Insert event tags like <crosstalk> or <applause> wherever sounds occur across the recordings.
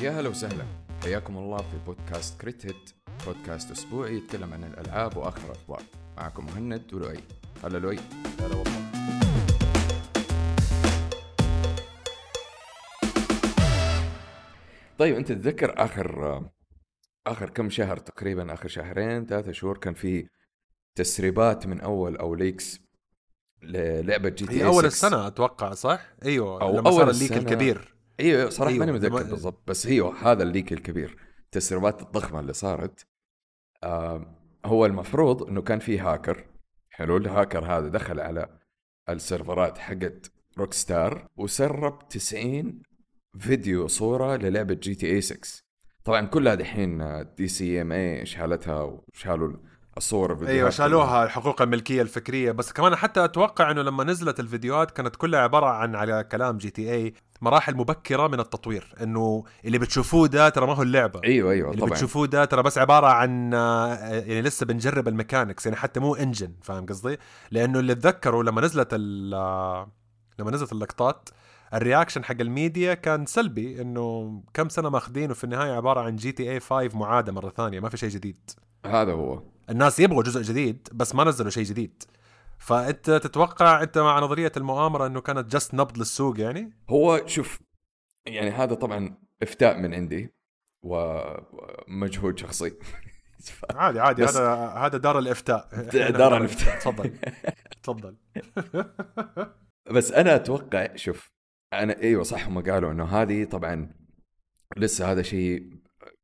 يا هلا وسهلا. حياكم الله في بودكاست Crit Hit بودكاست أسبوعي يتكلم عن الألعاب وآخر الأخبار. معكم مهند ولؤي. هلا لؤي. هلا والله. طيب أنت تتذكر آخر آخر كم شهر تقريبا آخر شهرين ثلاثة شهور كان في تسريبات من أول أو leaks للعبة GTA أول السنة أتوقع صح؟ أيوه أو لما أول صار ال leak. الكبير. أيوه صراحة أيوة، ماني متذكر بالضبط بس هي هذا ال leak الكبير التسريبات الضخمة اللي صارت آه هو المفروض إنه كان في هاكر حلو الهاكر هذا دخل على السيرفرات حقت Rockstar وسرب 90 فيديو صورة للعبة GTA 6 طبعا كلها دحين DCMA شالتها وشالوا الصور الفيديوهات أيوه. شالوها الحقوق الملكية الفكرية. بس كمان حتى أتوقع إنه لما نزلت الفيديوهات كانت كلها عبارة عن على كلام GTA مراحل مبكرة من التطوير. إنه اللي بتشوفوه ده ترى ما هو اللعبة. أيوه أيوه اللي طبعا. بتشوفوه ده ترى بس عبارة عن آه، يعني لسه بنجرب ال mechanics يعني حتى مو engine فاهم قصدي؟ لأنه اللي اتذكروا لما نزلت ال- آه، لما نزلت اللقطات ال reaction حق الميديا كان سلبي. إنه كم سنة ماخذين وفي النهاية عبارة عن GTA 5 معادة مرة ثانية ما في شيء جديد. هذا هو. الناس يبغوا جزء جديد بس ما نزلوا شيء جديد. فأنت تتوقع أنت مع نظرية المؤامرة إنه كانت جست نبض للسوق يعني؟ هو شوف يعني هذا طبعا إفتاء من عندي ومجهود شخصي. <laughs> عادي عادي بس- هذا هذا دار الإفتاء. دار الإفتاء. تفضل تفضل. <laughs> بس أنا أتوقع شوف أنا إيوه صح هم قالوا إنه هذه طبعا لسه هذا شيء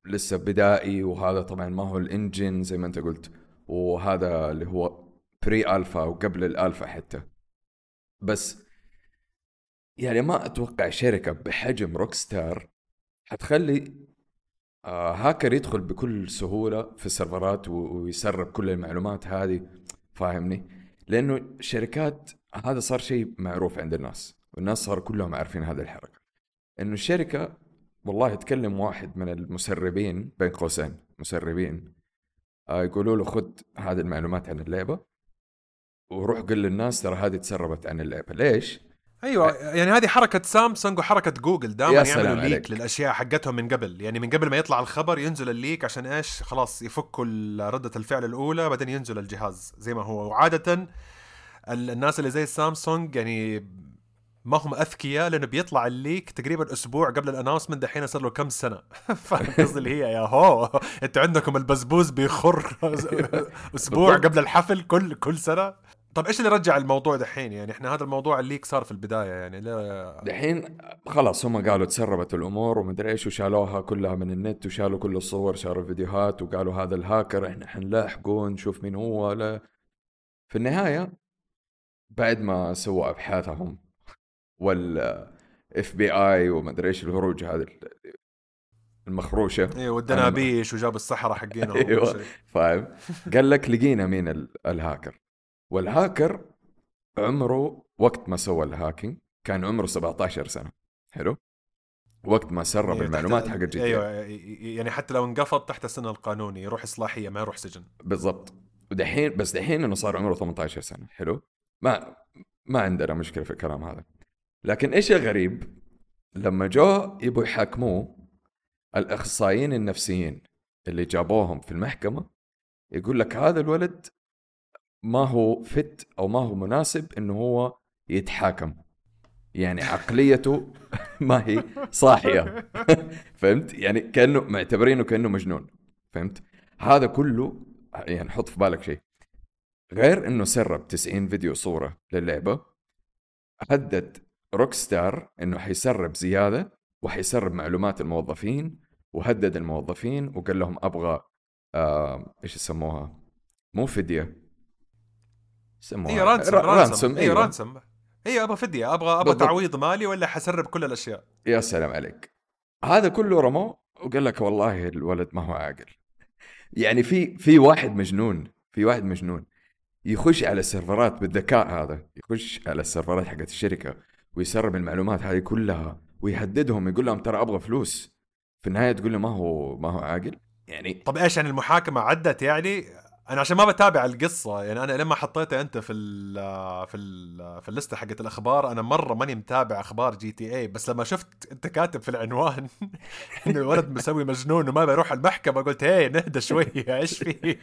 لسه بدائي وهذا طبعا ما هو الإنجن زي ما أنت قلت وهذا اللي هو pre-alpha وقبل الألفا حتى. بس يعني ما أتوقع شركة بحجم روك ستار حتخلي آه هاكر يدخل بكل سهولة في ال servers ويسرب كل المعلومات هذه. فاهمني؟ لأنه شركات هذا صار شيء معروف عند الناس والناس صار كلهم عارفين هذه الحركة. إنه الشركة والله تكلم واحد من المسربين بين قوسين مسربين. آه يقولوا له خذ هذه المعلومات عن اللعبة وروح قل للناس ترى هذه تسربت عن اللعبة. ليش؟ أيوه يعني هذه حركة سامسونج وحركة جوجل دائما يعملوا leak على leak. للأشياء حقتهم من قبل. يعني من قبل ما يطلع الخبر ينزل ال leak عشان إيش؟ خلاص يفكوا ردة الفعل الأولى بعدين ينزل الجهاز زي ما هو. وعاده ال- الناس اللي زي سامسونج يعني ما هم أذكياء لأنه بيطلع ال leak تقريبا أسبوع قبل ال announcement دحين صار له كم سنة. <laughs> فاهم قصدي اللي هي يا هو. أنتوا عندكم البزبوز بيخر <laughs> أسبوع. قبل الحفل كل كل سنة. طب إيش اللي رجع الموضوع دحين؟ يعني إحنا هذا الموضوع الليك صار في البداية يعني لا دحين خلاص هم قالوا تسربت الأمور ومدري إيش وشالوها كلها من النت وشالوا كل الصور شالوا الفيديوهات وقالوا هذا الهاكر إحنا حنلاحقه نشوف مين هو لا. في النهاية بعد ما سووا أبحاثهم وال FBI ومدري إيش الهروج هذه المخروشة. أيوه والدنابيش وجاب الصحراء. <laughs> وكل شيء. فاهم؟ قال لك لقينا مين ال- ال hacker. وال hacker عمره وقت ما سوى ال hacking كان عمره 17 سنة. حلو؟ وقت ما سرب أيوة، المعلومات تحت- حق الجي أيوه أيوه يعني حتى لو انقبض تحت السن القانوني يروح إصلاحية ما يروح سجن. بالضبط. ودحين بس دحين إنه صار عمره 18 سنة. حلو؟ ما ما عندنا مشكلة في الكلام هذا. لكن إيش الغريب لما جو يبوا يحاكموه الأخصائيين النفسيين اللي جابوهم في المحكمة يقول لك هذا الولد ما هو فت أو ما هو مناسب إنه هو يتحاكم. يعني عقليته <laughs> ما هي صاحية. <laughs> فهمت؟ يعني كأنه معتبرينه كأنه مجنون. فهمت؟ هذا كله يعني حط في بالك شيء. غير إنه سرب 90 فيديو صورة للعبة هدد روك ستار إنه حيسرب زيادة وحيسرب معلومات الموظفين وهدد الموظفين وقال لهم أبغى آه إيش يسموها؟ مو فدية. يسموها أيوه رانسم را- رانسم أيوة. رانسم أيوه أبغى فدية أبغى أبغى بالضبط. تعويض مالي ولا حسرب كل الأشياء. يا سلام عليك. هذا كله رموه وقال لك والله الولد ما هو عاقل. يعني في في واحد مجنون في واحد مجنون يخش على ال servers بالذكاء هذا يخش على ال servers حقت الشركة ويسرب المعلومات هذه كلها ويهددهم يقول لهم ترى أبغى فلوس. في النهاية تقول له ما هو ما هو عاقل. يعني طب إيش يعني المحاكمة عدت يعني؟ أنا عشان ما بتابع القصة يعني أنا لما حطيتها أنت في ال في ال في ال list حقت الأخبار أنا مرة ماني متابع أخبار GTA بس لما شفت أنت كاتب في العنوان <laughs> إنه الولد مسوي مجنون وما بيروح المحكمة قلت هي نهدى شوية إيش في؟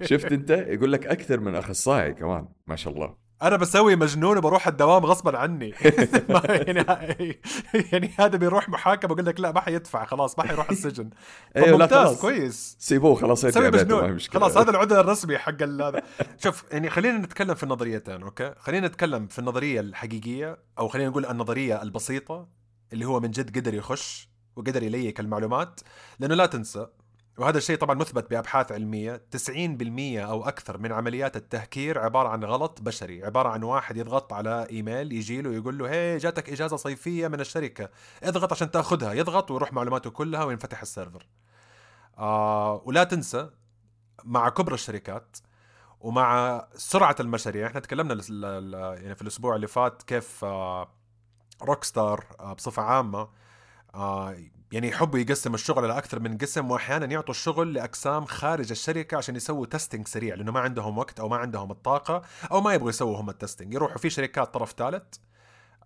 <laughs> شفت أنت؟ يقول لك أكثر من أخصائي كمان ما شاء الله. أنا بسوي مجنون وبروح الدوام غصبا عني. <laughs> <laughs> يعني <laughs> يعني هذا بيروح محاكمة بقول لك لا ما حيدفع خلاص ما حيروح السجن. أيوه لا ممتاز خلاص. كويس. سيبوه خلاص سوي مجنون. خلاص هذا العدل الرسمي حق هذا. شوف يعني خلينا نتكلم في النظريتين أوكي؟ خلينا نتكلم في النظرية الحقيقية أو خلينا نقول النظرية البسيطة اللي هو من جد قدر يخش وقدر يليك المعلومات لأنه لا تنسى وهذا الشيء طبعا مثبت بأبحاث علمية. 90% أو أكثر من عمليات التهكير عبارة عن غلط بشري عبارة عن واحد يضغط على إيميل يجي له يقول له هي جاتك إجازة صيفية من الشركة اضغط عشان تأخذها يضغط ويروح معلوماته كلها وينفتح السيرفر. آه ولا تنسى مع كبر الشركات ومع سرعة المشاريع إحنا تكلمنا يعني في الأسبوع اللي فات كيف آه روك ستار آه بصفة عامة آه يعني يحبوا يقسم الشغل على أكثر من قسم وأحيانا يعطوا الشغل لأقسام خارج الشركة عشان يسووا testing سريع لأنه ما عندهم وقت أو ما عندهم الطاقة أو ما يبغوا يسووا هم ال testing يروحوا في شركات طرف ثالث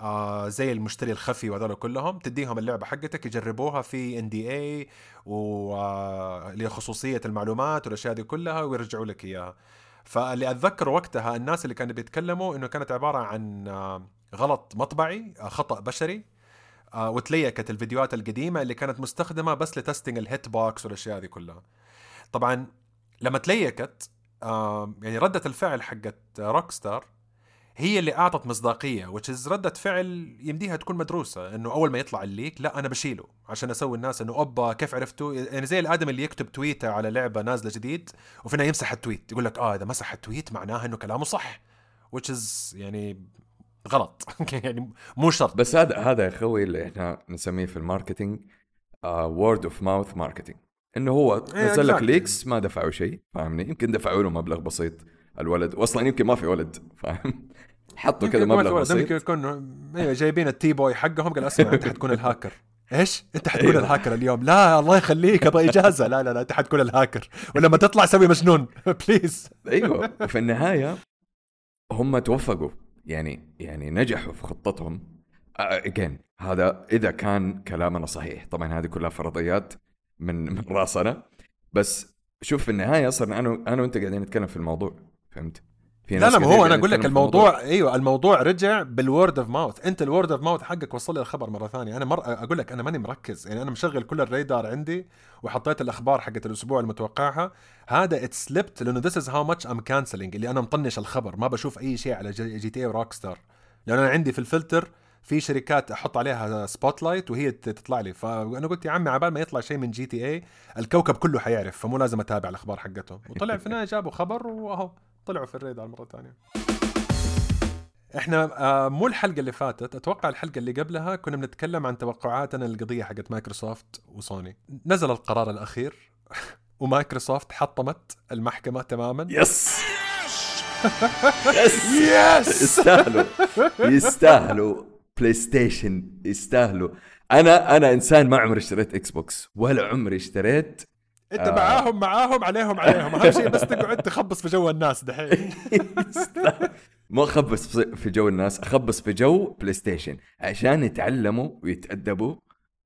آه زي المشتري الخفي وهذول كلهم تديهم اللعبة حقتك يجربوها في NDA واللي خصوصية المعلومات والأشياء دي كلها ويرجعوا لك إياها. فاللي أتذكر وقتها الناس اللي كانوا بيتكلموا إنه كانت عبارة عن آه، غلط مطبعي آه، خطأ بشري آه، و leaked الفيديوهات القديمة اللي كانت مستخدمة بس ل testing ال hitbox والأشياء دي كلها. طبعا لما leaked آه، يعني ردة الفعل حقت روك ستار هي اللي أعطت مصداقية وتش ردة فعل يمديها تكون مدروسة إنه أول ما يطلع ال leak لا أنا بشيله عشان أسوي الناس إنه أوبا كيف عرفتوا؟ يعني زي الآدمي اللي يكتب tweet ه على لعبة نازلة جديد وفي النهايه يمسح ال tweet يقول لك آه إذا مسح ال tweet معناها إنه كلامه صح is يعني غلط. <laughs> يعني مو شرط. بس هذا هذا يا أخوي اللي إحنا نسميه في ال marketing word of mouth marketing إنه هو إيه، نزل لك. leaks ما دفعوا شيء فاهمني؟ يمكن دفعوا له مبلغ بسيط الولد واصلا يمكن ما في ولد <laughs> فاهم؟ حطوا كذا يمكن مبلغ يمكن بسيط. يكون أيوه جايبين ال tea boy حقهم قال أسمع أنت حتكون الهاكر إيش؟ أنت حتكون أيوه. الهاكر اليوم. لا الله يخليك أبغى إجازة. لا لا لا أنت حتكون الهاكر ولما تطلع سوي مجنون. <laughs> please أيوه. وفي النهاية هم توفقوا. يعني يعني نجحوا في خطتهم. again هذا إذا كان كلامنا صحيح. طبعا هذه كلها فرضيات من من راسنا. بس شوف في النهاية صرنا أنا أنا وأنت قاعدين نتكلم في الموضوع. فهمت؟ في لا ناس لا ما هو أنا أقول لك الموضوع أيوه الموضوع رجع بال word of mouth أنت ال word of mouth حقك وصل لي الخبر مرة ثانية. أنا مر أقول لك أنا ماني مركز. يعني أنا مشغل كل الريدار عندي وحطيت الأخبار حقت الأسبوع المتوقعها. هذا it slipped لأنه this is how much I'm cancelling اللي أنا مطنش الخبر. ما بشوف أي شيء على G GTA وروك ستار لأنه أنا عندي في الفلتر في شركات أحط عليها spotlight وهي تطلع لي. فأنا قلت يا عمي عبال ما يطلع شيء من GTA الكوكب كله حيعرف فمو لازم أتابع الأخبار حقتهم. وطلع في النهايه جابوا خبر وأهو. طلعوا في الريدار مرة ثانية. إحنا آه، مو الحلقة اللي فاتت أتوقع الحلقة اللي قبلها كنا بنتكلم عن توقعاتنا للقضيه حقت مايكروسوفت وسوني. نزل القرار الأخير <laughs> ومايكروسوفت حطمت المحكمة تماما. يس. <laughs> يس! يس <laughs> يستاهلوا. يستاهلوا. بلاي ستيشن يستاهلوا. أنا أنا إنسان ما عمري اشتريت إكس بوكس ولا عمري اشتريت انت آه. معاهم معاهم عليهم عليهم. أهم شيء بس تقعد تخبص في جو الناس دحين. <laughs> مو أخبص في- في جو الناس أخبص في جو بلاي ستيشن عشان يتعلموا ويتأدبوا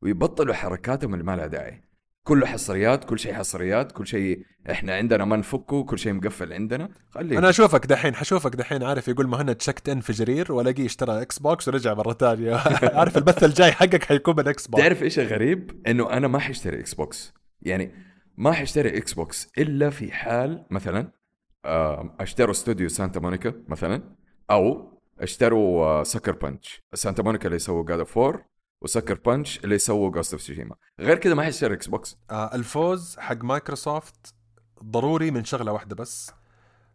ويبطلوا حركاتهم اللي ما لها داعي. كله حصريات كل شيء حصريات كل شيء إحنا عندنا ما نفكه كل شيء مقفل عندنا. خليه. أنا أشوفك دحين حشوفك دحين عارف يقول مهند شكت إن في جرير والاقيه اشترى إكس بوكس ورجع مرة ثانية. <laughs> عارف البث الجاي حقك حيكون من إكس بوكس تعرف إيش الغريب؟ إنه أنا ما حاشتري إكس بوكس يعني ما حاشتري إكس بوكس إلا في حال مثلا آه، أشتروا استوديو سانتا مونيكا مثلا أو أشتروا آه، Sucker Punch سانتا مونيكا اللي يسووا God of War و Sucker Punch اللي يسووا Ghost of Tsushima غير كذا ما حاشتري إكس بوكس آه الفوز حق مايكروسوفت ضروري من شغلة واحدة بس.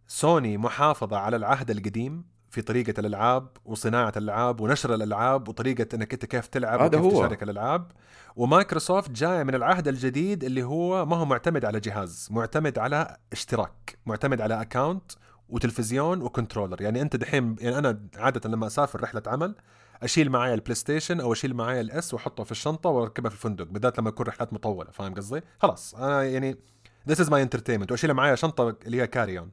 سوني محافظة على العهد القديم في طريقة الألعاب وصناعة الألعاب ونشر الألعاب وطريقة أنك أنت كيف تلعب هذا وكيف هو. تشارك الألعاب ومايكروسوفت جاية من العهد الجديد اللي هو ما هو معتمد على جهاز معتمد على اشتراك معتمد على account وتلفزيون و controller يعني أنت دحين يعني أنا عادة لما أسافر رحلة عمل أشيل معايا البلاي ستيشن أو أشيل معايا ال S وأحطه في الشنطة وأركبها في الفندق بالذات لما يكون رحلات مطولة فاهم قصدي؟ خلاص أنا يعني this is my entertainment وأشيلها معايا شنطة اللي هي carry on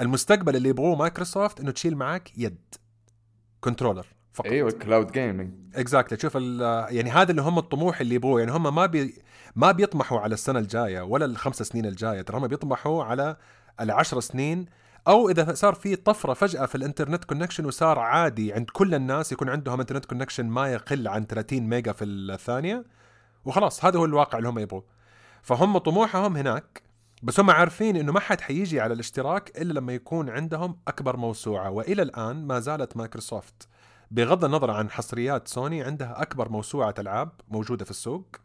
المستقبل اللي يبغوه مايكروسوفت إنه تشيل معك يد. controller فقط. أيوه cloud gaming exactly تشوف يعني هذا اللي هم الطموح اللي يبغوه. يعني هم ما بي ما بيطمحوا على السنة الجاية ولا الخمس سنين الجاية. ترى هم بيطمحوا على العشر سنين. أو إذا صار في طفرة فجأة في ال internet connection وصار عادي عند كل الناس يكون عندهم internet connection ما يقل عن 30 ميجا في الثانية. وخلاص هذا هو الواقع اللي هم يبغوه. فهم طموحهم هناك. بس هم عارفين إنه ما حد حيجي على الاشتراك إلا لما يكون عندهم أكبر موسوعة. وإلى الآن ما زالت مايكروسوفت بغض النظر عن حصريات سوني عندها أكبر موسوعة ألعاب موجودة في السوق.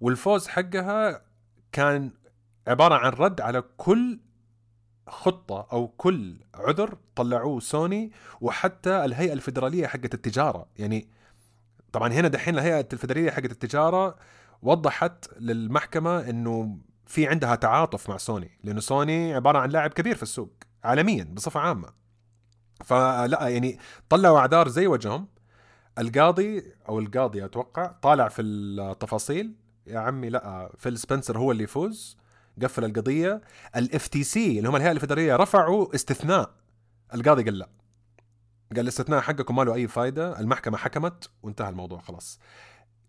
والفوز حقها كان عبارة عن رد على كل خطة أو كل عذر طلعوه سوني وحتى الهيئة الفدراليه حقت التجارة. يعني طبعا هنا دحين الهيئة الفدراليه حقت التجارة وضحت للمحكمة إنه في عندها تعاطف مع سوني لأنه سوني عبارة عن لاعب كبير في السوق عالميا بصفة عامة. فلا يعني طلعوا اعذار زي وجههم. القاضي أو القاضي أتوقع طالع في التفاصيل. يا عمي لا فيل سبنسر هو اللي يفوز قفل القضية. ال FTC اللي هم الهيئة الفدراليه رفعوا استثناء. القاضي قال لا. قال الاستثناء حقكم ما له أي فائده المحكمة حكمت وانتهى الموضوع خلاص.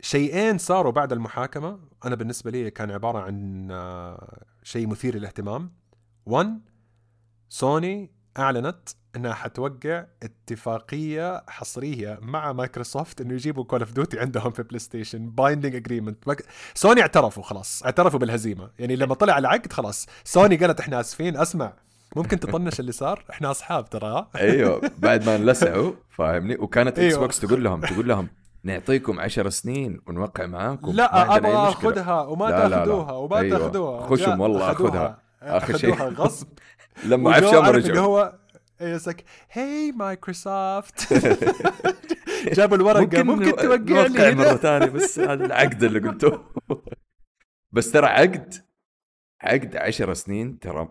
شيئين صاروا بعد المحاكمة. أنا بالنسبة لي كان عبارة عن آه، شيء مثير للاهتمام. 1 سوني أعلنت إنها حتوقع اتفاقية حصرية مع مايكروسوفت إنه يجيبوا Call of Duty عندهم في بلاي ستيشن binding agreement سوني اعترفوا خلاص اعترفوا بالهزيمة. يعني لما طلع العقد خلاص سوني قالت إحنا آسفين أسمع ممكن تطنش اللي صار؟ إحنا أصحاب ترى. أيوه بعد ما <laughs> انلسعوا فاهمني؟ وكانت إكس أيوه. بوكس تقول لهم تقول لهم نعطيكم عشر سنين ونوقع معاكم. لا أبغى آخذها وما تأخذوها وما أيوة. تأخذوها. خشم والله أخذها. آخر شيء. غصب. <laughs> لما عفشهم رجعوا هو يسك هي مايكروسوفت جابوا الورقة. ممكن, ممكن توقع لي مرة ثانية بس هذا العقد اللي قلته. <laughs> بس ترى عقد عقد 10 سنين ترى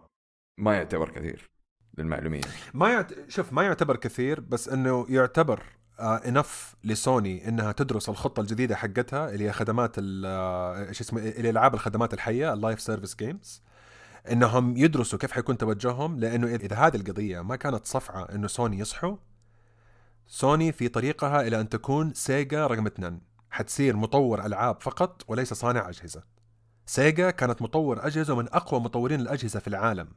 ما يعتبر كثير للمعلومية. ما يعت... شوف ما يعتبر كثير بس إنه يعتبر enough uh, لسوني إنها تدرس الخطة الجديدة حقتها اللي هي خدمات ال شو اسمه الالعاب الخدمات الحية ال live service games إنهم يدرسوا كيف حيكون توجههم لأنه إذا هذه القضية ما كانت صفعة إنه سوني يصحوا سوني في طريقها إلى أن تكون سيجا رقم اثنين. حتصير مطور ألعاب فقط وليس صانع أجهزة. سيجا كانت مطور أجهزة من أقوى مطورين الأجهزة في العالم.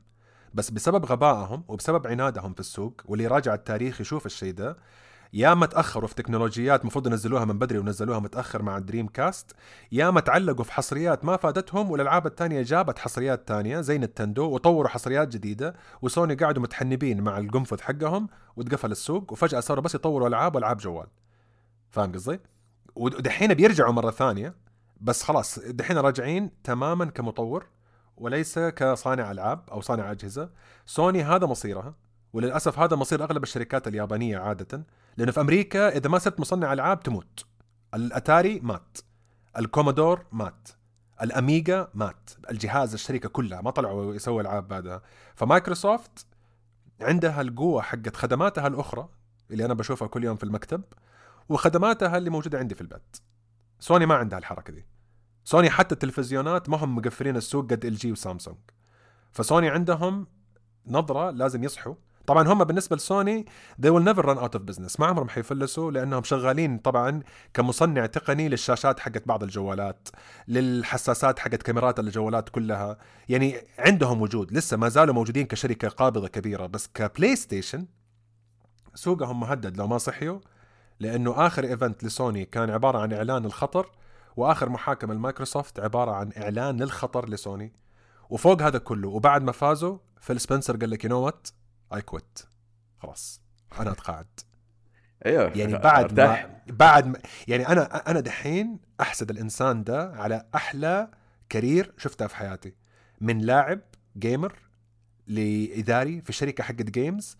بس بسبب غبائهم وبسبب عنادهم في السوق واللي راجع التاريخ يشوف الشيء ده يا ما تأخروا في تكنولوجيات المفروض ينزلوها من بدري ونزلوها متأخر مع الدريم كاست يا ما تعلقوا في حصريات ما فادتهم والألعاب الثانية جابت حصريات ثانية زي نتندو وطوروا حصريات جديدة وسوني قعدوا متحنبين مع القنفذ حقهم وتقفل السوق وفجأة صاروا بس يطوروا ألعاب وألعاب جوال. فاهم قصدي؟ ودحين بيرجعوا مرة ثانية بس خلاص دحين راجعين تماما كمطور وليس كصانع ألعاب أو صانع أجهزة. سوني هذا مصيرها وللأسف هذا مصير أغلب الشركات اليابانية عادة. لأنه في أمريكا إذا ما صرت مصنع ألعاب تموت. الأتاري مات. الكومودور مات. الأميجا مات. الجهاز الشركة كلها ما طلعوا يسووا ألعاب بعدها. فمايكروسوفت عندها القوة حقت خدماتها الأخرى اللي أنا بشوفها كل يوم في المكتب وخدماتها اللي موجودة عندي في البيت. سوني ما عندها الحركة دي. سوني حتى التلفزيونات ما هم مقفلين السوق قد LG وسامسونج. فسوني عندهم نظرة لازم يصحوا. طبعا هم بالنسبة لسوني they will never run out of business. ما عمرهم حيفلسوا لأنهم شغالين طبعا كمصنع تقني للشاشات حقت بعض الجوالات للحساسات حقت كاميرات الجوالات كلها. يعني عندهم وجود لسه ما زالوا موجودين كشركة قابضة كبيرة بس كبلاي ستيشن سوقهم مهدد. لو ما صحيوا لأنه آخر event لسوني كان عبارة عن إعلان الخطر وآخر محاكمه لمايكروسوفت عبارة عن إعلان للخطر لسوني. وفوق هذا كله وبعد ما فازوا فيل سبنسر قال لك you know what I quit خلاص. أنا أتقاعد. أيوه يعني بعد ما بعد ما يعني أنا أنا دحين أحسد الإنسان ده على أحلى career شفتها في حياتي. من لاعب gamer لإداري في شركه حقت games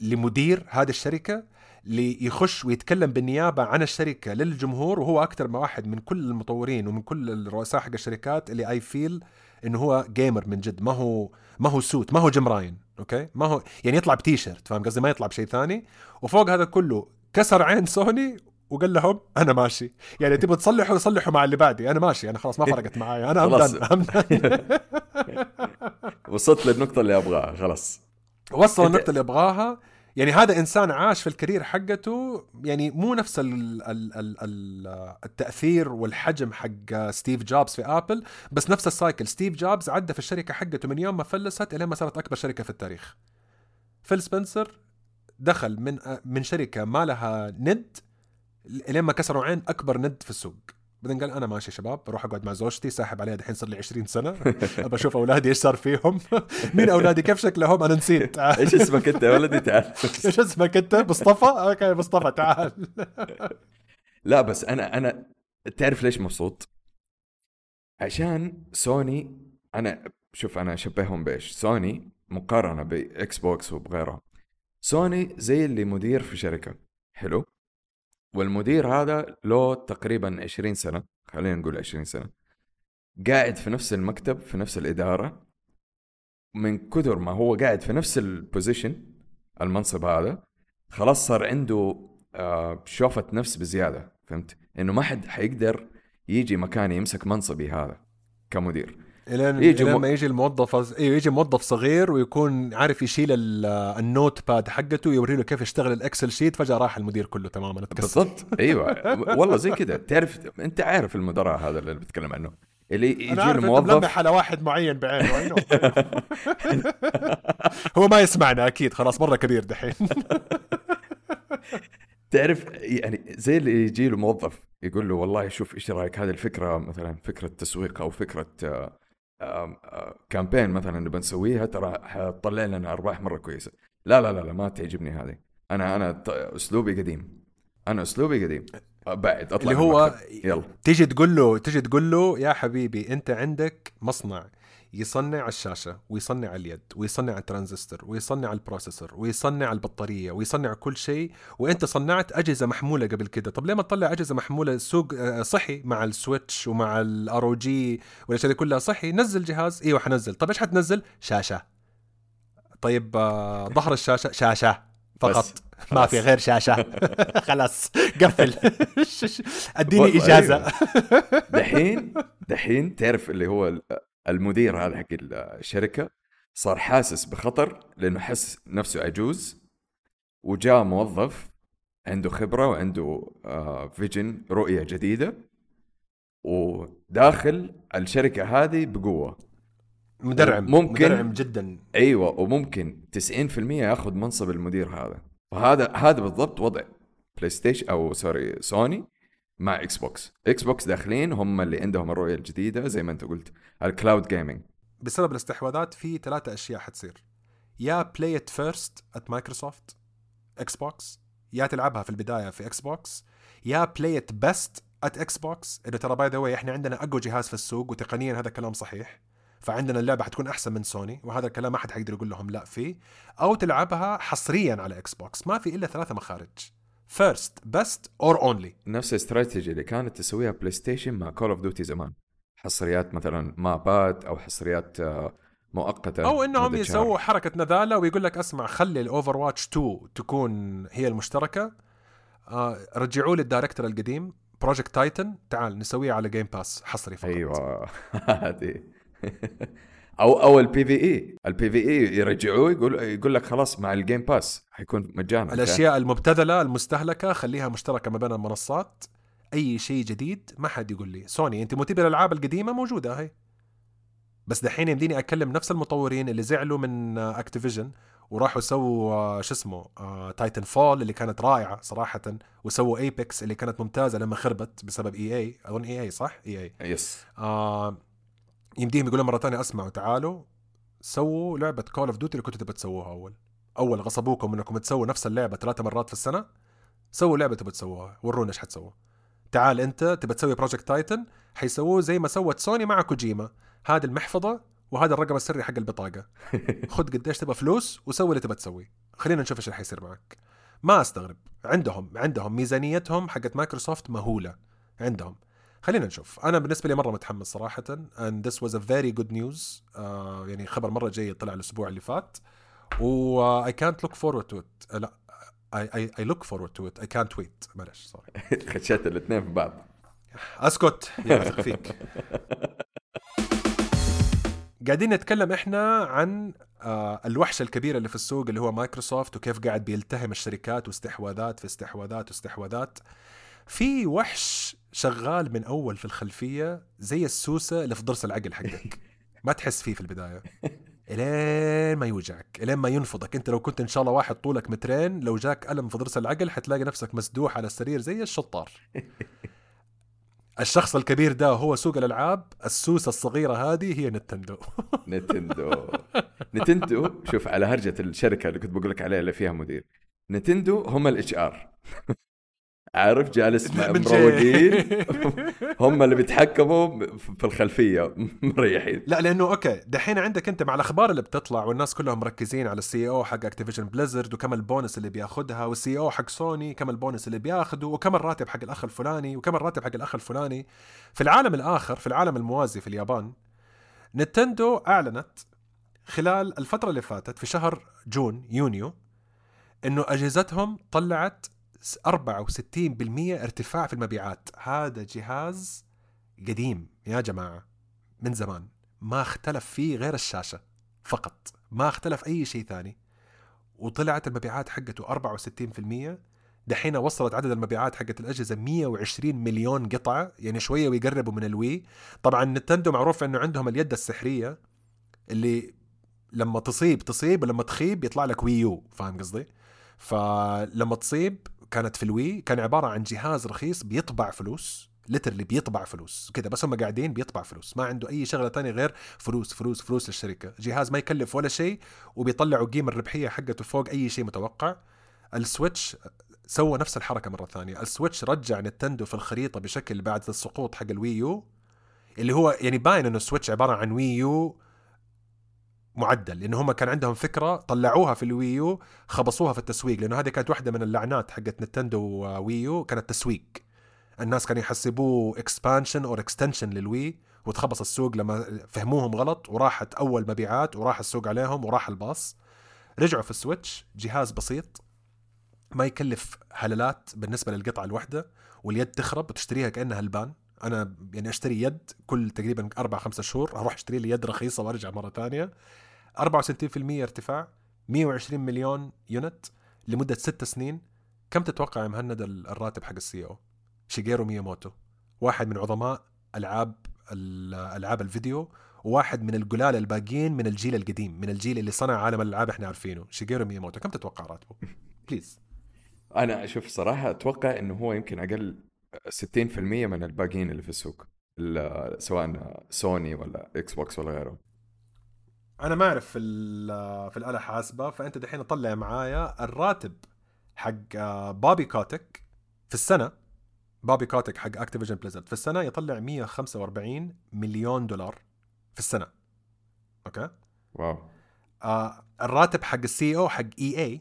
لمدير هذه الشركة ليخش ويتكلم بالنيابة عن الشركة للجمهور وهو أكثر ما واحد من كل المطورين ومن كل الرؤساء حق الشركات اللي I feel إنه هو gamer من جد. ما هو ما هو suit ما هو جيم راين. okay؟ ما هو يعني يطلع بتيشيرت فاهم قصدي؟ ما يطلع بشيء ثاني. وفوق هذا كله كسر عين سوني وقال لهم أنا ماشي. يعني تبغوا تصلحوا صلحوا مع اللي بعدي. أنا ماشي أنا خلاص ما فرقت معي أنا. I'm done <laughs> وصلت للنقطة اللي أبغاها خلاص. وصل النقطة اللي يبغاها يعني هذا إنسان عاش في ال career حقته يعني مو نفس ال ال ال ال التأثير والحجم حق ستيف جوبز في آبل بس نفس ال cycle. ستيف جوبز عدى في الشركة حقته من يوم ما فلست إلى ما صارت أكبر شركة في التاريخ. فيل سبنسر دخل من من شركة ما لها ند لين ما كسروا عين أكبر ند في السوق. بعدين قال أنا ماشي شباب بروح أقعد مع زوجتي ساحب عليها دحين صار لي 20 سنة. <laughs> أبى أشوف أولادي إيش صار فيهم. <laughs> مين أولادي؟ كيف شكلهم؟ أنا نسيت. <laughs> إيش اسمك أنت يا ولدي؟ تعال. إيش اسمك أنت؟ مصطفى؟ okay مصطفى تعال. لا بس أنا أنا تعرف ليش مبسوط؟ عشان سوني أنا شوف أنا أشبههم بإيش؟ سوني مقارنة بإكس بوكس وبغيرها سوني زي اللي مدير في شركة. حلو؟ والمدير هذا له تقريبا 20 سنة خلينا نقول 20 سنة قاعد في نفس المكتب في نفس الإدارة من كثر ما هو قاعد في نفس ال position المنصب هذا خلاص صار عنده آه، شوفة نفس بزيادة فهمت؟ إنه ما حد حيقدر يجي مكاني يمسك منصبي هذا كمدير الين يجي الين مو- ما يجي الموظف أيوه يجي موظف صغير ويكون عارف يشيل ال- ال Notepad حقته ويوري له كيف يشتغل ال Excel sheet فجأة راح المدير كله تماما. بالضبط. أيوه. <laughs> والله زي كده تعرف أنت عارف المدراء هذا اللي بتكلم عنه. اللي يجي أنا عارف الموظف ملمح على واحد معين بعينه. <laughs> هو ما يسمعنا أكيد. خلاص مرة كبير دحين. <laughs> تعرف يعني زي اللي يجي له موظف يقول له والله شوف إيش رأيك؟ هذه الفكرة مثلا فكرة تسويق أو فكرة آه، كامبين مثلا نبغى نسويها ترى حتطلع لنا أرباح مرة كويسة. لا لا لا لا ما تعجبني هذه. أنا أنا أسلوبي قديم. أنا أسلوبي قديم. بعد أطلع اللي هو. يلا. تيجي تقول له تيجي تقول له يا حبيبي أنت عندك مصنع يصنع الشاشة ويصنع اليد ويصنع الترانزستور ويصنع ال processor ويصنع البطارية ويصنع كل شيء وأنت صنعت أجهزة محمولة قبل كده. طب ليه ما تطلع أجهزة محمولة سوق آه، صحي مع ال Switch ومع ال ROG والأشياء دي كلها؟ صحي نزل جهاز. إيوه حنزل. طب إيش حتنزل؟ شاشة. طيب آه، ظهر الشاشة. شاشة. فقط. بس. ما في غير شاشة. <laughs> خلاص قفل. <laughs> أديني إجازة. أيوة. <laughs> دحين دحين تعرف اللي هو ال- المدير هذا حق الشركة صار حاسس بخطر لأنه حس نفسه عجوز وجاء موظف عنده خبرة وعنده آه فيجن رؤية جديدة وداخل الشركة هذه بقوة. مدرعم ممكن- مدرعم جدا. أيوه وممكن 90% ياخذ منصب المدير هذا. فهذا هذا بالضبط وضع بلاي ستيشن أو سوري سوني مع إكس بوكس إكس بوكس داخلين هم اللي عندهم الرؤية الجديدة زي ما أنت قلت ال cloud gaming بسبب الاستحواذات في ثلاثة أشياء حتصير. يا play it first at مايكروسوفت إكس بوكس يا تلعبها في البداية في إكس بوكس يا play it best at إكس بوكس إنه ترى by the way إحنا عندنا أقوى جهاز في السوق وتقنيا هذا كلام صحيح. فعندنا اللعبة حتكون أحسن من سوني وهذا الكلام ما حد حيقدر يقول لهم لا فيه. أو تلعبها حصريا على إكس بوكس ما في إلا ثلاثة مخارج. first, best or only نفس الاستراتيجي اللي كانت تسويها بلاي ستيشن مع Call of Duty زمان. حصريات مثلا مابات أو حصريات آه، مؤقتة. أو إنهم. يسووا حركة نذالة ويقول لك اسمع خلي ال Overwatch 2 تكون هي المشتركة. آه رجعوا لي ال director القديم Project Titan تعال نسويها على Game Pass حصري فقط. أيوه. <laughs> هذه. أو أو ال PvE ال PvE يرجعوه يقول يقول لك خلاص مع ال Game Pass حيكون مجانا الأشياء المبتذلة المستهلكة خليها مشتركة ما بين المنصات. أي شيء جديد ما حد يقول لي. سوني أنت مو تبي الالعاب القديمة؟ موجودة هي. بس دحين يمديني أكلم نفس المطورين اللي زعلوا من Activision وراحوا سووا آه، شو اسمه Titanfall اللي كانت رائعة صراحة وسووا Apex اللي كانت ممتازة لما خربت بسبب EA أظن EA صح؟ EA yes آه يمديهم يقولوا مرة ثانية أسمعوا تعالوا سووا لعبة Call of Duty اللي كنتوا تبى تسووها أول. أول غصبوكم إنكم تسووا نفس اللعبة ثلاث مرات في السنة؟ سووا لعبة تبى تسووها ورونا إيش حتسووا تعال أنت تبى تسوي Project Titan حيسووه زي ما سوت سوني مع كوجيما هذه المحفظة وهذا الرقم السري حق البطاقة. <laughs> خذ قديش تبى فلوس وسوي اللي تبى تسويه خلينا نشوف إيش اللي حيصير معك. ما أستغرب. عندهم عندهم ميزانيتهم حقت مايكروسوفت مهولة. عندهم. خلينا نشوف. أنا بالنسبة لي مرة متحمس صراحة and this was a very good news. آه يعني خبر مرة جيد طلع الأسبوع اللي فات و I can't look forward to it. لا I, I, I look forward to it. I can't wait. معلش sorry <laughs> خشيت الاثنين في بعض. أسكت. يا <laughs> اثق فيك قاعدين نتكلم إحنا عن آه، الوحشة الكبيرة اللي في السوق اللي هو مايكروسوفت وكيف قاعد بيلتهم الشركات واستحواذات في استحواذات واستحواذات. في وحش شغال من أول في الخلفية زي السوسة اللي في ضرس العقل حقك. <laughs> ما تحس فيه في البداية. إلين ما يوجعك إلين ما ينفضك. أنت لو كنت إن شاء الله واحد طولك مترين لو جاك ألم في ضرس العقل حتلاقي نفسك مسدوح على السرير زي الشطار. <laughs> الشخص الكبير ده هو سوق الألعاب. السوسة الصغيرة هذه هي نتندو. <laughs> نتندو. نتندو شوف على هرجة الشركة اللي كنت بقول لك عليها اللي فيها مدير. نتندو هم ال HR عارف جالس مع مروقين. <laughs> هم اللي بيتحكموا في الخلفية. <laughs> مريحين. لا لأنه okay دحين عندك أنت مع الأخبار اللي بتطلع والناس كلهم مركزين على ال CEO حق Activision Blizzard وكم البونس اللي بياخذها وال CEO حق سوني كم البونس اللي بياخذه وكم الراتب حق الأخ الفلاني وكم الراتب حق الأخ الفلاني. في العالم الآخر في العالم الموازي في اليابان نينتندو أعلنت خلال الفترة اللي فاتت في شهر جون يونيو إنه أجهزتهم طلعت 64% ارتفاع في المبيعات. هذا جهاز قديم يا جماعة من زمان. ما اختلف فيه غير الشاشة فقط. ما اختلف أي شيء ثاني. وطلعت المبيعات حقته 64% دحين وصلت عدد المبيعات حقت الأجهزة 120 مليون قطعة يعني شوية ويقربوا من الوي. طبعا نتندو معروف أنه عندهم اليد السحرية اللي لما تصيب تصيب ولما تخيب يطلع لك Wii U. فاهم قصدي؟ فلما تصيب كانت في ال Wii كان عبارة عن جهاز رخيص بيطبع فلوس literally بيطبع فلوس. كذا بس هم قاعدين بيطبع فلوس. ما عنده أي شغلة تانية غير فلوس فلوس فلوس للشركة. جهاز ما يكلف ولا شيء وبيطلعوا قيمة الربحية حقته فوق أي شيء متوقع. ال Switch سوى نفس الحركة مرة ثانية. ال Switch رجع نتندو في الخريطة بشكل بعد السقوط حق ال Wii U اللي هو يعني باين إنه ال Switch عبارة عن Wii U معدل لأنه هم كان عندهم فكرة طلعوها في ال Wii U خبصوها في التسويق لأنه هذه كانت واحدة من اللعنات حقت نتندو Wii U كانت تسويق. الناس كانوا يحسبوه expansion or extension لل Wii وتخبص السوق لما فهموهم غلط وراحت أول مبيعات وراح السوق عليهم وراح الباص. رجعوا في ال Switch جهاز بسيط ما يكلف هللات بالنسبة للقطعة الواحدة واليد تخرب وتشتريها كأنها البان. أنا يعني أشتري يد كل تقريبا أربع خمسة شهور أروح أشتري لي يد رخيصة وأرجع مرة ثانية. 64% ارتفاع 120 مليون unit لمدة ست سنين. كم تتوقع يا مهند الراتب حق ال CEO؟ شيجيرو مياموتو واحد من عظماء ألعاب ألعاب الفيديو وواحد من القلال الباقيين من الجيل القديم من الجيل اللي صنع عالم الألعاب إحنا عارفينه. شيجيرو مياموتو كم تتوقع راتبه؟ <laughs> please أنا أشوف صراحة أتوقع إنه هو يمكن أقل 60% من الباقيين اللي في السوق ال- سواء سوني ولا إكس بوكس ولا غيره أنا ما أعرف في في الآلة حاسبة فأنت دحين طلع معايا الراتب حق آه، بوبي كوتيك في السنة. بوبي كوتيك حق Activision Blizzard في السنة يطلع 145 مليون دولار في السنة. okay؟ wow. آه الراتب حق ال CEO حق EA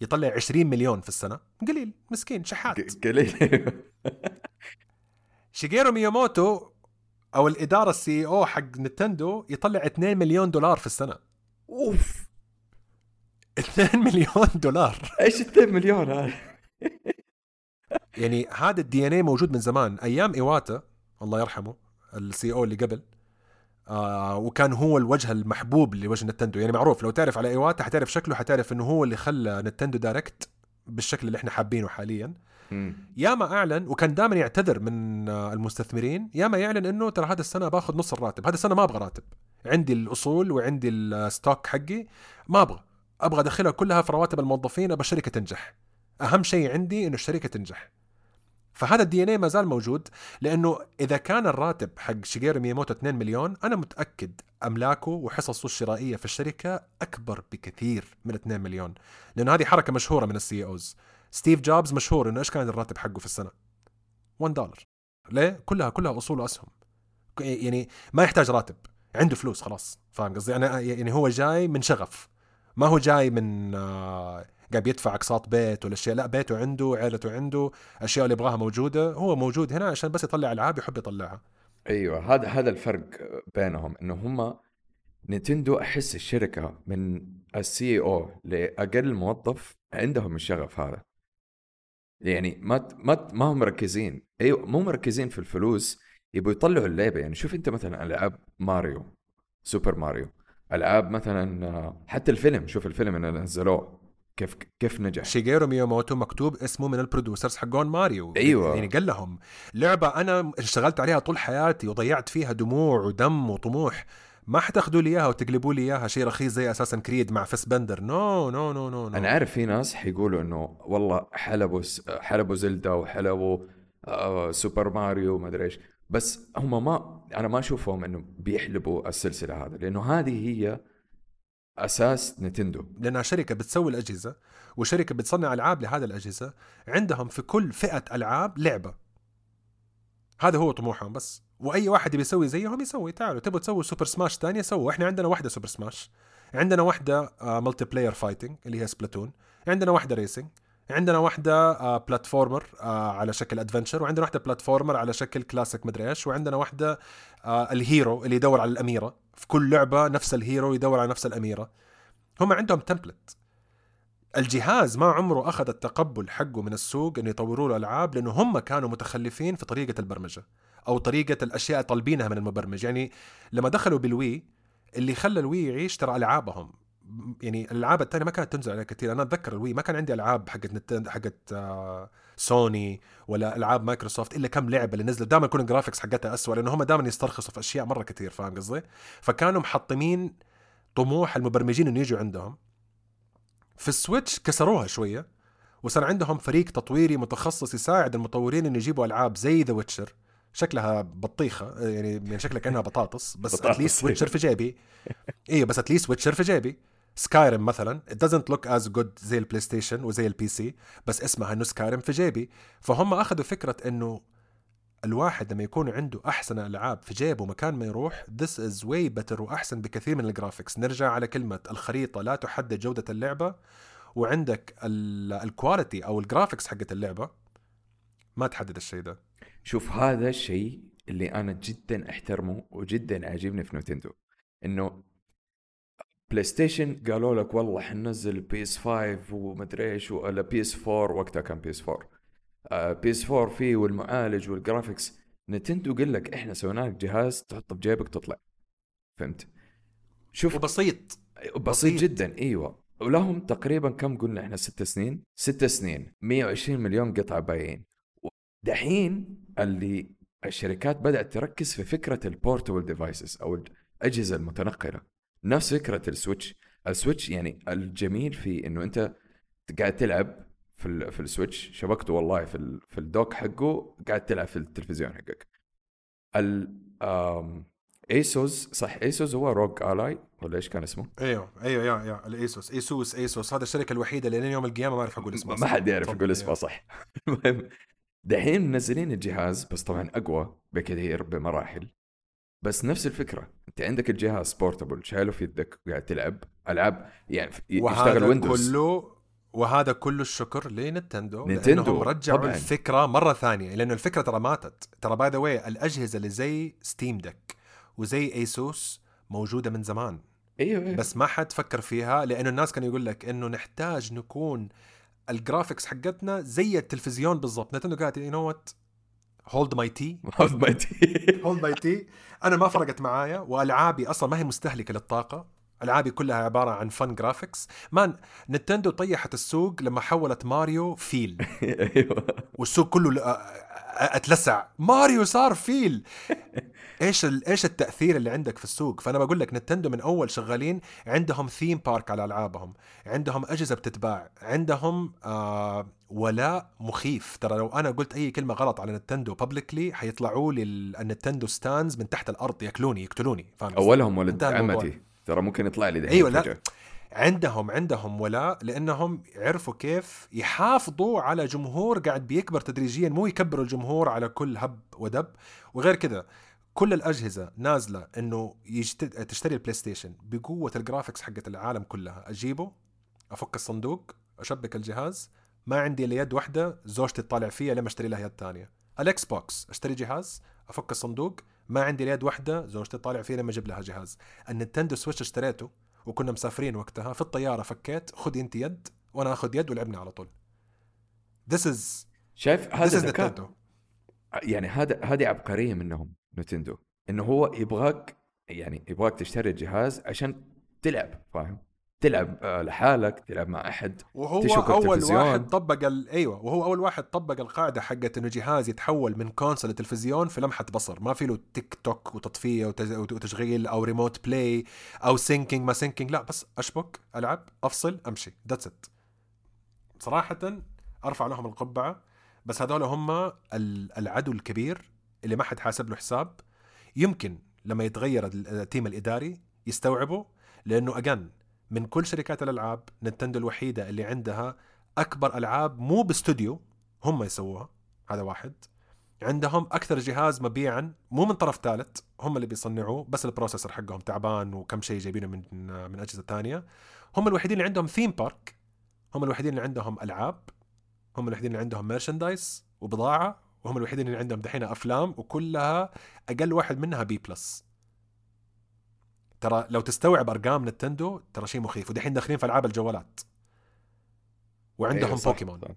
يطلع 20 مليون في السنة. قليل مسكين شحات. قليل. <laughs> شيجيرو مياموتو أو الإدارة ال CEO حق نينتندو يطلع 2 مليون دولار في السنة. أوف. 2 <laughs> مليون دولار. إيش 2 مليون هذا يعني هذا ال DNA موجود من زمان. أيام إيواتا الله يرحمه ال CEO اللي قبل آه وكان هو الوجه المحبوب لوجه نينتندو. يعني معروف لو تعرف على إيواتا حتعرف شكله حتعرف إنه هو اللي خلى نينتندو Direct بالشكل اللي إحنا حابينه حاليا. ياما أعلن وكان دائما يعتذر من آه، المستثمرين ياما يعلن إنه ترى هذا السنة باخذ نص الراتب. هذا السنة ما أبغى راتب. عندي الأصول وعندي ال stock حقي ما أبغى. أبغى أدخلها كلها في رواتب الموظفين أبغى الشركة تنجح. أهم شيء عندي إنه الشركة تنجح. فهذا ال DNA ما زال موجود لأنه إذا كان الراتب حق شيجيرو مياموتو 2 مليون أنا متأكد أملاكه وحصصه الشرائية في الشركة أكبر بكثير من 2 مليون. لأنه هذه حركة مشهورة من ال CEOs ستيف جوبز مشهور إنه إيش كان الراتب حقه في السنة؟ 1 دولار ليه؟ كلها كلها أصول وأسهم. يعني ما يحتاج راتب. عنده فلوس خلاص. فاهم قصدي؟ أنا يعني هو جاي من شغف. ما هو جاي من آه، قاعد يدفع أقساط بيت ولا اشياء لا بيته عنده عيلته عنده أشياء اللي يبغاها موجودة. هو موجود هنا عشان بس يطلع ألعاب يحب يطلعها. أيوه. هذا هذا الفرق بينهم. إنه هم نينتندو أحس الشركة من ال CEO لأقل موظف عندهم الشغف هذا. يعني ما ما ما هم مركزين. أيوه مو مركزين في الفلوس يبغوا يطلعوا اللعبة. يعني شوف أنت مثلا ألعاب ماريو سوبر ماريو ألعاب مثلا آه، حتى الفيلم. شوف الفيلم اللي نزلوه كيف كيف نجح. شيجيرو مياموتو مكتوب اسمه من ال producers حقون ماريو. أيوة. يعني قال لهم لعبة أنا اشتغلت عليها طول حياتي وضيعت فيها دموع ودم وطموح. ما حتاخذوا لي إياها وتقلبوا لي إياها شيء رخيص زي Assassin's Creed مع Fassbender. no no no no. أنا عارف في ناس حيقولوا إنه والله حلبوا حلبوا زلدا وحلبوا آه سوبر ماريو ما أدري إيش. بس هم ما أنا ما أشوفهم انه بيحلبوا السلسلة هذا لأنه هذه هي أساس نينتندو. لأنها شركة بتسوي الأجهزة وشركة بتصنع ألعاب لهذه الأجهزة عندهم في كل فئة ألعاب لعبة. هذا هو طموحهم بس. وأي واحد بيسوي زيهم يسوي تعالوا تبغوا تسووا Super Smash ثانية سووا. إحنا عندنا واحدة Super Smash عندنا واحدة multiplayer fighting اللي هي Splatoon عندنا واحدة racing عندنا واحدة آه platformer آه على شكل adventure وعندنا واحدة platformer على شكل كلاسيك مدري إيش. وعندنا واحدة آه ال hero اللي يدور على الأميرة. في كل لعبة نفس ال hero يدور على نفس الأميرة. هم عندهم template الجهاز ما عمره أخذ التقبل حقه من السوق إنه يطوروا له ألعاب لأنه هم كانوا متخلفين في طريقة البرمجة أو طريقة الأشياء طالبينها من المبرمج. يعني لما دخلوا بال Wii اللي خلى ال Wii يعيش ترى ألعابهم. يعني الألعاب الثانية ما كانت تنزل عليها كثير. أنا أتذكر ال Wii ما كان عندي ألعاب حقت نينتند حقت آه سوني ولا ألعاب مايكروسوفت إلا كم لعبة اللي نزلت. دائما يكون ال graphics حقتها اسوء لأنه هم دائما يسترخصوا في أشياء مرة كثير فاهم قصدي؟ فكانوا محطمين طموح المبرمجين إنه يجوا عندهم. في ال Switch كسروها شوية وصار عندهم فريق تطويري متخصص يساعد المطورين إنه يجيبوا ألعاب زي The Witcher شكلها بطيخة يعني من شكلها كأنها بطاطس بس. at least Witcher في جيبي. أيوه بس at least Witcher في جيبي. Skyrim مثلا it doesn't look as good زي البلايستيشن وزي ال PC بس اسمها إنه Skyrim في جيبي. فهم أخذوا فكرة إنه الواحد لما يكون عنده أحسن ألعاب في جيبه مكان ما يروح this is way better وأحسن بكثير من ال graphics نرجع على كلمة الخريطة لا تحدد جودة اللعبة وعندك ال- ال quality أو ال graphics حقت اللعبة. ما تحدد الشيء ده. شوف هذا الشيء اللي أنا جدا أحترمه وجدا عاجبني في نينتندو إنه بلايستيشن قالوا لك والله حننزل PS 5 ومدري إيش ولا PS 4 وقتها كان PS 4 PS 4 فيه والمعالج وال graphics نينتندو قال لك إحنا سوينا لك جهاز تحطه بجيبك تطلع. فهمت؟ شوف. وبسيط. بسيط, بسيط. جدا إيوه. ولهم تقريبا كم قلنا إحنا ست سنين؟ ست سنين. 120 مليون قطعة بايعين. دحين اللي الشركات بدأت تركز في فكرة ال portable devices أو الاجهزه المتنقلة. نفس فكرة ال Switch ال Switch يعني الجميل فيه إنه أنت قاعد تلعب في ال في ال Switch شبكته والله في ال في ال dock حقه قاعد تلعب في التلفزيون حقك ال ASUS صح ASUS هو ROG Ally ولا إيش كان اسمه؟ أيوه أيوه يا يا ال ASUS ASUS ASUS هذا الشركة الوحيدة اللي لين يوم القيامة ما أعرف أقول اسمها ما حد يعرف. يقول اسمها صح المهم دحين منزلين الجهاز بس طبعا أقوى بكثير بمراحل بس نفس الفكرة أنت عندك الجهاز portable شايله في يدك وقاعد تلعب ألعاب يعني يشتغل ويندوز كله وهذا كله الشكر لنينتندو نينتندو، لانهم رجعوا طبعاً. الفكرة مرة ثانية لأنه الفكرة ترى ماتت. ترى by the way الأجهزة اللي زي Steam Deck وزي ASUS موجودة من زمان. أيوه أيوه. بس ما حد فكر فيها لأنه الناس كانوا يقول لك إنه نحتاج نكون ال graphics حقتنا زي التلفزيون بالضبط. نينتندو قالت you know what Hold my tea Hold my tea. Hold my tea أنا ما فرقت معايا وألعابي أصلا ما هي مستهلكة للطاقة. ألعابي كلها عبارة عن فن graphics man Nintendo طيحت السوق لما حولت ماريو فيل. <laughs> أيوه. والسوق كله أتلسع. ماريو صار فيل. <laughs> إيش. إيش التأثير اللي عندك في السوق؟ فأنا بقول لك Nintendo من أول شغالين عندهم theme park على ألعابهم. عندهم أجهزة بتتباع. عندهم آه ولاء مخيف. ترى لو أنا قلت أي كلمة غلط على Nintendo publicly حيطلعوا لي ال- ال Nintendo stans من تحت الأرض يأكلوني يقتلوني. فاهم؟ أولهم ولد. عمتي. ترى ممكن يطلع لي دحين أيوة، لا. فجأة. عندهم عندهم ولاء لأنهم عرفوا كيف يحافظوا على جمهور قاعد بيكبر تدريجيا مو يكبروا الجمهور على كل هب ودب وغير كذا كل الأجهزة نازلة إنه يشت... تشتري ال PlayStation بقوة ال graphics حقت العالم كلها أجيبه أفك الصندوق أشبك الجهاز ما عندي إلا يد واحدة زوجتي تطالع فيها لما أشتري لها يد ثانية ال Xbox أشتري جهاز أفك الصندوق ما عندي الا يد واحدة زوجتي تطالع فيها لما أجيب لها جهاز. ال Nintendo Switch اشتريته وكنا مسافرين وقتها. في الطيارة فكيت خذي أنت يد وأنا آخذ يد ولعبني على طول. This is شايف هذا ذكاء. يعني هذا هذه عبقرية منهم Nintendo إنه هو يبغاك يعني يبغاك تشتري الجهاز عشان تلعب فاهم؟ تلعب آه، لحالك تلعب مع أحد وهو أول التلفزيون. واحد طبق ال... أيوه وهو أول واحد طبق القاعدة حقت إنه جهاز يتحول من console لتلفزيون في لمحة بصر. ما في له تيك توك وتطفية وتز... وتشغيل أو remote play أو syncing ما syncing لا بس أشبك ألعب أفصل أمشي that's it صراحة أرفع لهم القبعة بس هذول هم ال- العدو الكبير اللي ما حد حاسب له حساب. يمكن لما يتغير ال- ال team الإداري يستوعبوا لأنه again من كل شركات الألعاب Nintendo الوحيدة اللي عندها أكبر ألعاب مو باستوديو هم يسووها هذا واحد. عندهم أكثر جهاز مبيعا مو من طرف ثالث هم اللي بيصنعوه بس ال processor حقهم تعبان وكم شيء جايبينه من من أجهزة ثانية. هم الوحيدين اللي عندهم theme park هم الوحيدين اللي عندهم ألعاب هم الوحيدين اللي عندهم merchandise وبضاعة وهم الوحيدين اللي عندهم دحين أفلام وكلها أقل واحد منها B plus ترى لو تستوعب أرقام Nintendo ترى شيء مخيف ودحين داخلين في ألعاب الجوالات. وعندهم أيوة بوكيمون صح.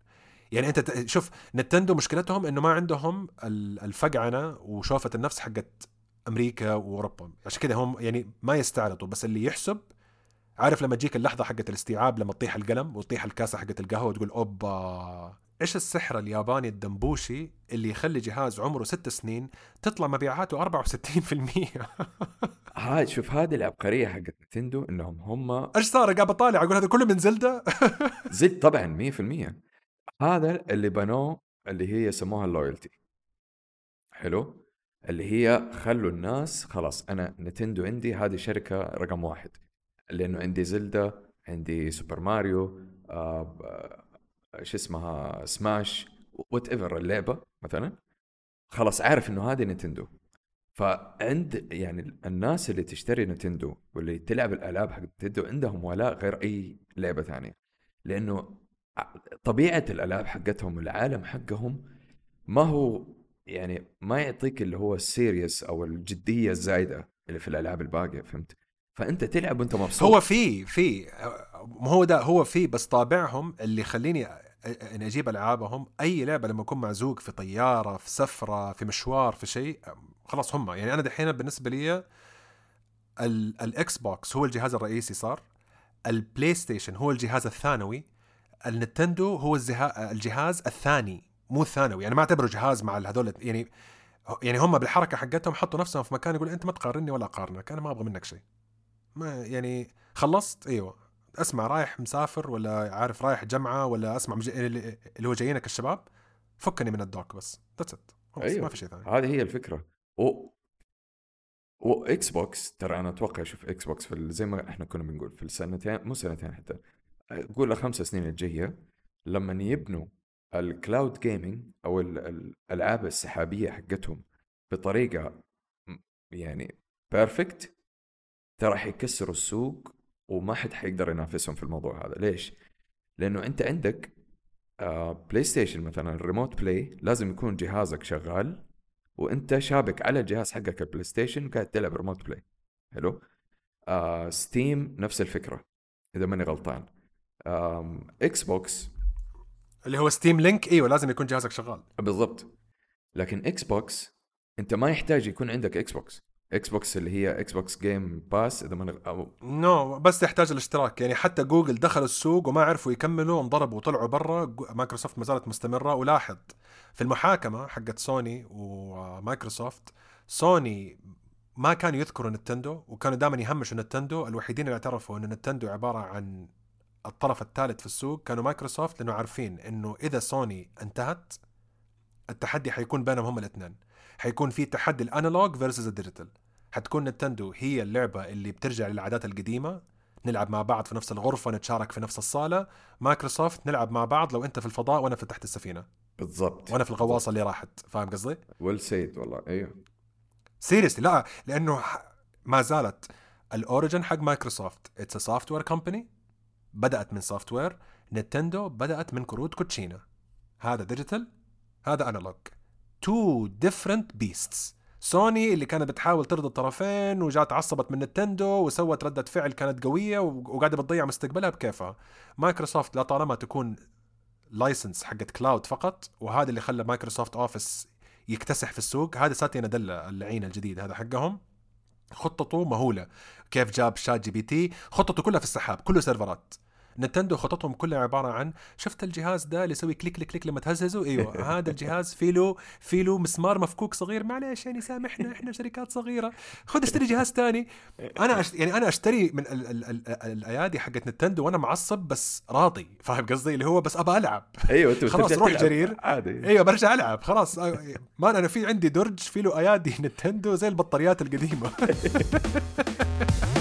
يعني أنت شوف Nintendo مشكلتهم إنه ما عندهم ال- الفقعنة وشوفة النفس حقت أمريكا وأوروبا. عشان كذا هم يعني ما يستعرضوا بس اللي يحسب عارف لما تجيك اللحظة حقت الاستيعاب لما تطيح القلم وتطيح الكاسة حقت القهوة وتقول أوبا إيش السحر الياباني الدمبوشي اللي يخلي جهاز عمره ست سنين تطلع مبيعاته 64% <laughs> هاي شوف هذه العبقرية حقت نتندو إنهم هم إيش صار؟ قاعد بطالع أقول هذا كله من زلدة؟ <laughs> زد طبعا 100% هذا اللي بنوه اللي هي يسموها ال loyalty حلو؟ اللي هي خلوا الناس خلاص أنا Nintendo عندي هذه شركة رقم واحد. لأنه عندي Zelda عندي Super Mario آه شو اسمها Smash whatever اللعبة مثلا خلاص عارف إنه هذه Nintendo فعند يعني الناس اللي تشتري Nintendo واللي تلعب الألعاب حق Nintendo عندهم ولاء غير أي لعبة ثانية. لأنه طبيعة الألعاب حقتهم العالم حقهم ما هو يعني ما يعطيك اللي هو السيريس أو الجدية الزايدة اللي في الألعاب الباقية فهمت؟ فأنت تلعب وأنت مبسوط. هو في في ما هو ده هو في بس طابعهم اللي يخليني إني أجيب ألعابهم أي لعبة لما اكون معزوق في طيارة في سفرة في مشوار في شيء خلاص هم. يعني أنا دحين بالنسبة لي ال- ال Xbox هو الجهاز الرئيسي صار ال PlayStation هو الجهاز الثانوي ال Nintendo هو الجهاز الثاني مو الثانوي. يعني ما أعتبره جهاز مع هذول يعني يعني هم بالحركة حقتهم حطوا نفسهم في مكان يقول أنت ما تقارني ولا أقارنك أنا ما أبغى منك شيء. ما يعني خلصت؟ إيوه. أسمع رايح مسافر ولا عارف رايح جمعة ولا أسمع مج... اللي هو جايينك الشباب فكني من ال dock بس. that's it أيوة. ما في شيء ثاني. هذه هي الفكرة. و و Xbox ترى أنا أتوقع شوف Xbox في زي ما إحنا كنا بنقول في السنتين مو سنتين حتى قول الخمس سنين الجاية لما يبنوا ال cloud gaming أو ال- ال- الألعاب السحابية حقتهم بطريقة يعني perfect ترى حيكسروا السوق وما حد حيقدر ينافسهم في الموضوع هذا. ليش؟ لأنه أنت عندك آه PlayStation مثلا ال remote play لازم يكون جهازك شغال وأنت شابك على الجهاز حقك ال PlayStation وقاعد تلعب remote play حلو؟ آه Steam نفس الفكرة إذا ماني غلطان. Xbox اللي هو Steam Link إيوه لازم يكون جهازك شغال. بالضبط. لكن Xbox أنت ما يحتاج يكون عندك Xbox Xbox اللي هي إكس بوكس Game Pass اذا أو no no, بس يحتاج الاشتراك. يعني حتى جوجل دخلوا السوق وما عرفوا يكملوا انضربوا وطلعوا برا. مايكروسوفت ما زالت مستمرة. ولاحظ في المحاكمة حقت Sony و Microsoft Sony ما كانوا يذكروا Nintendo وكانوا دائما يهمشوا Nintendo الوحيدين اللي اعترفوا إن Nintendo عبارة عن الطرف الثالث في السوق كانوا مايكروسوفت لأنه عارفين إنه إذا سوني انتهت التحدي حيكون بينهم هم الاثنين. حيكون في تحدي ال analog versus ال digital حتكون Nintendo هي اللعبة اللي بترجع للعادات القديمة. نلعب مع بعض في نفس الغرفة نتشارك في نفس الصالة. مايكروسوفت نلعب مع بعض لو أنت في الفضاء وأنا في تحت السفينة. بالضبط. وأنا في الغواصة اللي راحت. فاهم قصدي؟ Well said والله. أيوه. Seriously لا لأنه ما زالت ال origin حق Microsoft. It's software company بدأت من software Nintendo بدأت من كروت كوتشينا. هذا digital هذا analog two different beasts Sony اللي كانت بتحاول ترضي الطرفين وجات عصبت من Nintendo وسوت ردة فعل كانت قوية وقاعدة بتضيع مستقبلها بكيفها. مايكروسوفت لا طالما تكون license حقت cloud فقط وهذا اللي خلى مايكروسوفت اوفيس يكتسح في السوق هذا ساتيا ناديلا اللعين الجديد هذا حقهم. خطته مهولة. كيف جاب ChatGPT؟ خطته كلها في السحاب كله سيرفرات. نتندو خططهم كلها عبارة عن شفت الجهاز ده اللي يسوي click click click لما تهززه؟ إيوه. <laughs> هذا الجهاز في له في له مسمار مفكوك صغير. معلش يعني سامحنا إحنا شركات صغيرة. خذ اشتري جهاز ثاني. أنا أشت... يعني أنا أشتري من ال... ال... ال... الأيادي حقت نتندو وأنا معصب بس راضي. فاهم قصدي؟ اللي هو بس ابى ألعب. أيوه أنت خلاص روح جرير. عادي. إيوه برجع ألعب. خلاص. ما أنا في عندي درج في له أيادي نتندو زي البطاريات القديمة. <laughs>